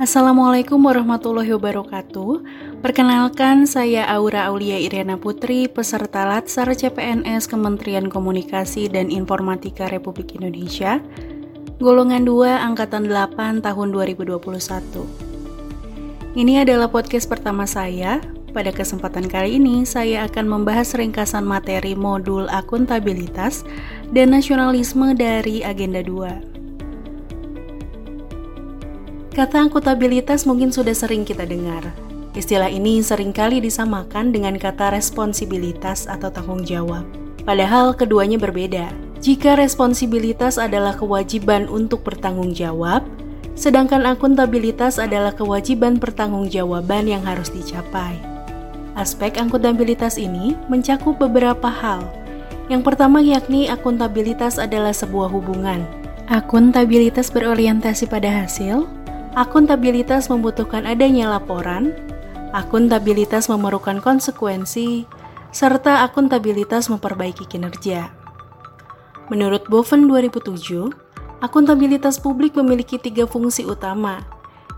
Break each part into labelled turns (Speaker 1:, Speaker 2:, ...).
Speaker 1: Assalamualaikum warahmatullahi wabarakatuh. Perkenalkan, saya Aura Aulia Iriana Putri, peserta Latsar CPNS Kementerian Komunikasi dan Informatika Republik Indonesia, golongan 2 angkatan 8 tahun 2021. Ini adalah podcast pertama saya. Pada kesempatan kali ini, saya akan membahas ringkasan materi modul akuntabilitas dan nasionalisme dari Agenda 2. Kata akuntabilitas mungkin sudah sering kita dengar. Istilah ini sering kali disamakan dengan kata responsibilitas atau tanggung jawab. Padahal keduanya berbeda. Jika responsibilitas adalah kewajiban untuk bertanggung jawab, sedangkan akuntabilitas adalah kewajiban pertanggungjawaban yang harus dicapai. Aspek akuntabilitas ini mencakup beberapa hal. Yang pertama yakni akuntabilitas adalah sebuah hubungan. Akuntabilitas berorientasi pada hasil, Akuntabilitas membutuhkan adanya laporan, akuntabilitas memerlukan konsekuensi, serta akuntabilitas memperbaiki kinerja. Menurut Boven 2007, akuntabilitas publik memiliki tiga fungsi utama.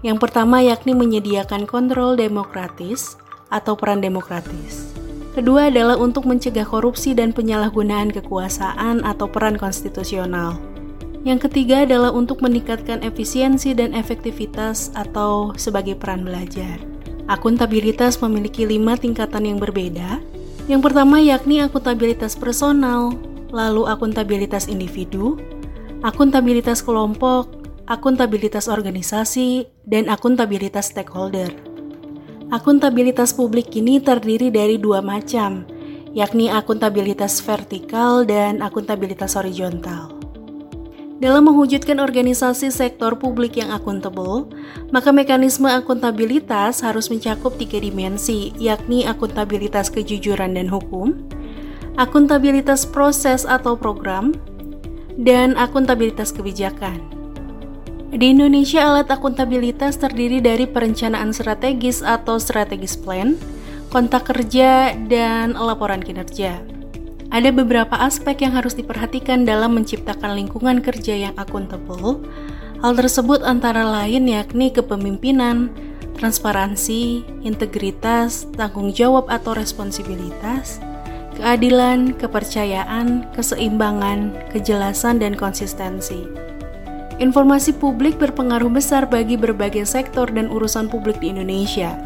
Speaker 1: Yang pertama yakni menyediakan kontrol demokratis atau peran demokratis. Kedua adalah untuk mencegah korupsi dan penyalahgunaan kekuasaan atau peran konstitusional. Yang ketiga adalah untuk meningkatkan efisiensi dan efektivitas atau sebagai peran belajar. Akuntabilitas memiliki lima tingkatan yang berbeda. Yang pertama yakni akuntabilitas personal, lalu akuntabilitas individu, akuntabilitas kelompok, akuntabilitas organisasi, dan akuntabilitas stakeholder. Akuntabilitas publik ini terdiri dari dua macam, yakni akuntabilitas vertikal dan akuntabilitas horizontal. Dalam mewujudkan organisasi sektor publik yang akuntabel, maka mekanisme akuntabilitas harus mencakup tiga dimensi, yakni akuntabilitas kejujuran dan hukum, akuntabilitas proses atau program, dan akuntabilitas kebijakan. Di Indonesia, alat akuntabilitas terdiri dari perencanaan strategis atau strategis plan, kontak kerja, dan laporan kinerja. Ada beberapa aspek yang harus diperhatikan dalam menciptakan lingkungan kerja yang akuntabel. Hal tersebut antara lain yakni kepemimpinan, transparansi, integritas, tanggung jawab atau responsibilitas, keadilan, kepercayaan, keseimbangan, kejelasan, dan konsistensi. Informasi publik berpengaruh besar bagi berbagai sektor dan urusan publik di Indonesia.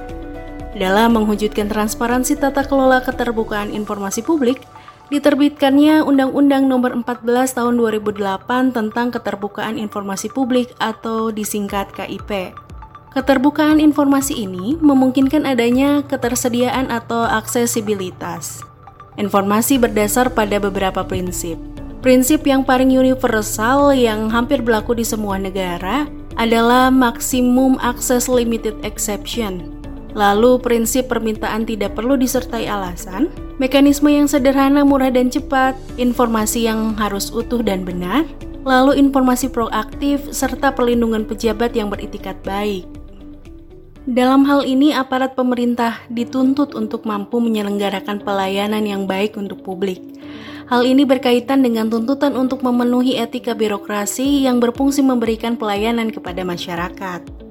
Speaker 1: Dalam mewujudkan transparansi tata kelola keterbukaan informasi publik, Diterbitkannya Undang-Undang Nomor 14 Tahun 2008 tentang Keterbukaan Informasi Publik atau disingkat KIP. Keterbukaan informasi ini memungkinkan adanya ketersediaan atau aksesibilitas. Informasi berdasar pada beberapa prinsip. Prinsip yang paling universal yang hampir berlaku di semua negara adalah Maximum Access Limited Exception Lalu prinsip permintaan tidak perlu disertai alasan, mekanisme yang sederhana, murah dan cepat, informasi yang harus utuh dan benar, lalu informasi proaktif serta perlindungan pejabat yang beritikat baik. Dalam hal ini, aparat pemerintah dituntut untuk mampu menyelenggarakan pelayanan yang baik untuk publik. Hal ini berkaitan dengan tuntutan untuk memenuhi etika birokrasi yang berfungsi memberikan pelayanan kepada masyarakat.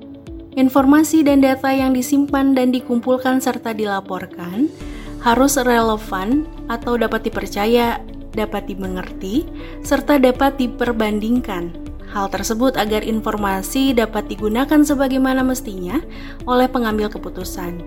Speaker 1: Informasi dan data yang disimpan dan dikumpulkan serta dilaporkan harus relevan atau dapat dipercaya, dapat dimengerti, serta dapat diperbandingkan. Hal tersebut agar informasi dapat digunakan sebagaimana mestinya oleh pengambil keputusan.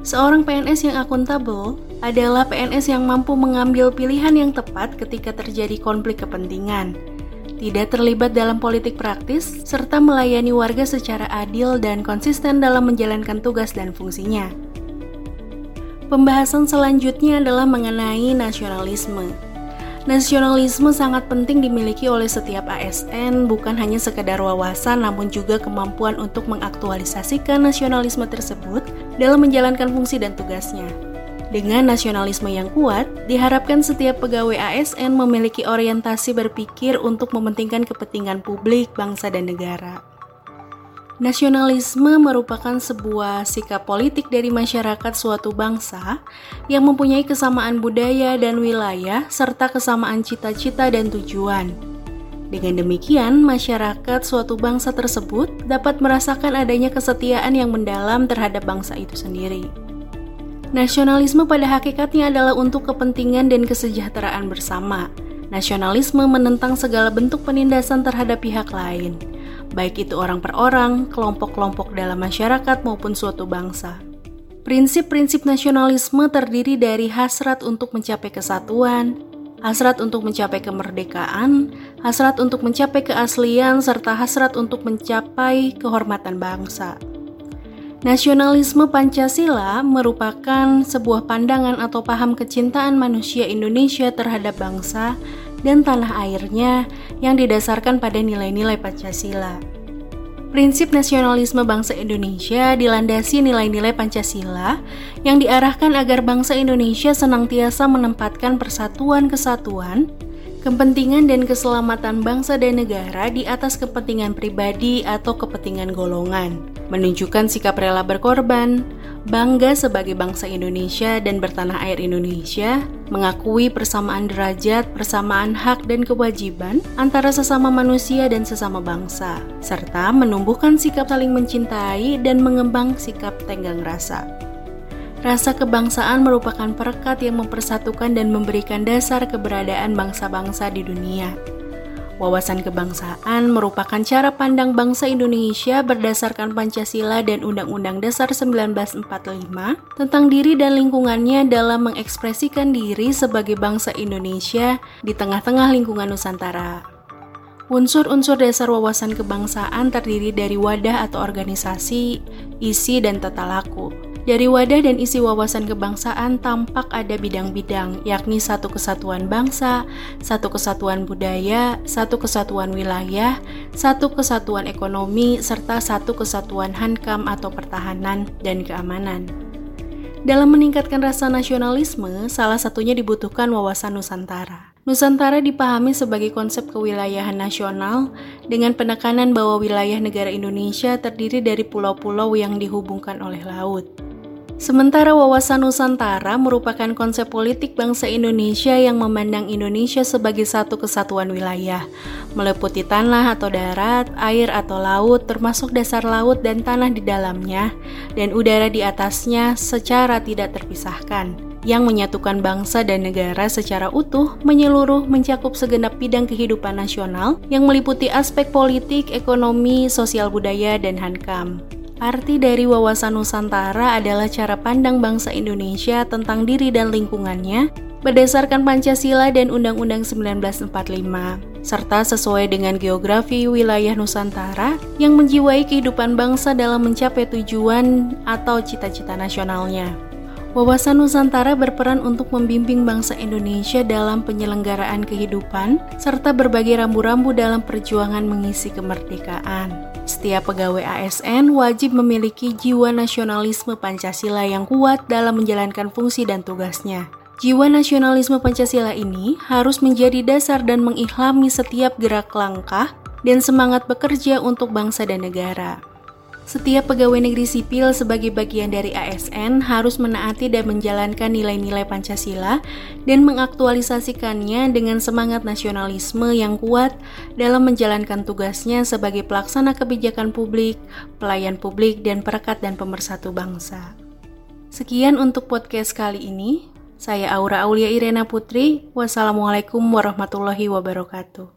Speaker 1: Seorang PNS yang akuntabel adalah PNS yang mampu mengambil pilihan yang tepat ketika terjadi konflik kepentingan tidak terlibat dalam politik praktis, serta melayani warga secara adil dan konsisten dalam menjalankan tugas dan fungsinya. Pembahasan selanjutnya adalah mengenai nasionalisme. Nasionalisme sangat penting dimiliki oleh setiap ASN, bukan hanya sekedar wawasan namun juga kemampuan untuk mengaktualisasikan nasionalisme tersebut dalam menjalankan fungsi dan tugasnya. Dengan nasionalisme yang kuat, diharapkan setiap pegawai ASN memiliki orientasi berpikir untuk mementingkan kepentingan publik, bangsa, dan negara. Nasionalisme merupakan sebuah sikap politik dari masyarakat suatu bangsa yang mempunyai kesamaan budaya dan wilayah, serta kesamaan cita-cita dan tujuan. Dengan demikian, masyarakat suatu bangsa tersebut dapat merasakan adanya kesetiaan yang mendalam terhadap bangsa itu sendiri. Nasionalisme pada hakikatnya adalah untuk kepentingan dan kesejahteraan bersama. Nasionalisme menentang segala bentuk penindasan terhadap pihak lain, baik itu orang per orang, kelompok-kelompok dalam masyarakat, maupun suatu bangsa. Prinsip-prinsip nasionalisme terdiri dari hasrat untuk mencapai kesatuan, hasrat untuk mencapai kemerdekaan, hasrat untuk mencapai keaslian, serta hasrat untuk mencapai kehormatan bangsa. Nasionalisme Pancasila merupakan sebuah pandangan atau paham kecintaan manusia Indonesia terhadap bangsa dan tanah airnya yang didasarkan pada nilai-nilai Pancasila. Prinsip nasionalisme bangsa Indonesia dilandasi nilai-nilai Pancasila yang diarahkan agar bangsa Indonesia senantiasa menempatkan persatuan kesatuan, kepentingan dan keselamatan bangsa dan negara di atas kepentingan pribadi atau kepentingan golongan, menunjukkan sikap rela berkorban, bangga sebagai bangsa Indonesia dan bertanah air Indonesia, mengakui persamaan derajat, persamaan hak dan kewajiban antara sesama manusia dan sesama bangsa, serta menumbuhkan sikap saling mencintai dan mengembang sikap tenggang rasa. Rasa kebangsaan merupakan perekat yang mempersatukan dan memberikan dasar keberadaan bangsa-bangsa di dunia. Wawasan kebangsaan merupakan cara pandang bangsa Indonesia berdasarkan Pancasila dan Undang-Undang Dasar 1945 tentang diri dan lingkungannya dalam mengekspresikan diri sebagai bangsa Indonesia di tengah-tengah lingkungan Nusantara. Unsur-unsur dasar wawasan kebangsaan terdiri dari wadah atau organisasi, isi, dan tata laku. Dari wadah dan isi wawasan kebangsaan tampak ada bidang-bidang, yakni satu kesatuan bangsa, satu kesatuan budaya, satu kesatuan wilayah, satu kesatuan ekonomi, serta satu kesatuan hankam atau pertahanan dan keamanan. Dalam meningkatkan rasa nasionalisme, salah satunya dibutuhkan wawasan Nusantara. Nusantara dipahami sebagai konsep kewilayahan nasional dengan penekanan bahwa wilayah negara Indonesia terdiri dari pulau-pulau yang dihubungkan oleh laut. Sementara wawasan Nusantara merupakan konsep politik bangsa Indonesia yang memandang Indonesia sebagai satu kesatuan wilayah, meliputi tanah atau darat, air atau laut, termasuk dasar laut dan tanah di dalamnya, dan udara di atasnya secara tidak terpisahkan, yang menyatukan bangsa dan negara secara utuh, menyeluruh, mencakup segenap bidang kehidupan nasional yang meliputi aspek politik, ekonomi, sosial budaya, dan hankam. Arti dari wawasan Nusantara adalah cara pandang bangsa Indonesia tentang diri dan lingkungannya berdasarkan Pancasila dan Undang-Undang 1945, serta sesuai dengan geografi wilayah Nusantara yang menjiwai kehidupan bangsa dalam mencapai tujuan atau cita-cita nasionalnya. Wawasan Nusantara berperan untuk membimbing bangsa Indonesia dalam penyelenggaraan kehidupan serta berbagai rambu-rambu dalam perjuangan mengisi kemerdekaan. Setiap pegawai ASN wajib memiliki jiwa nasionalisme Pancasila yang kuat dalam menjalankan fungsi dan tugasnya. Jiwa nasionalisme Pancasila ini harus menjadi dasar dan mengilhami setiap gerak langkah dan semangat bekerja untuk bangsa dan negara. Setiap pegawai negeri sipil sebagai bagian dari ASN harus menaati dan menjalankan nilai-nilai Pancasila dan mengaktualisasikannya dengan semangat nasionalisme yang kuat dalam menjalankan tugasnya sebagai pelaksana kebijakan publik, pelayan publik, dan perekat dan pemersatu bangsa. Sekian untuk podcast kali ini. Saya Aura Aulia Irena Putri. Wassalamualaikum warahmatullahi wabarakatuh.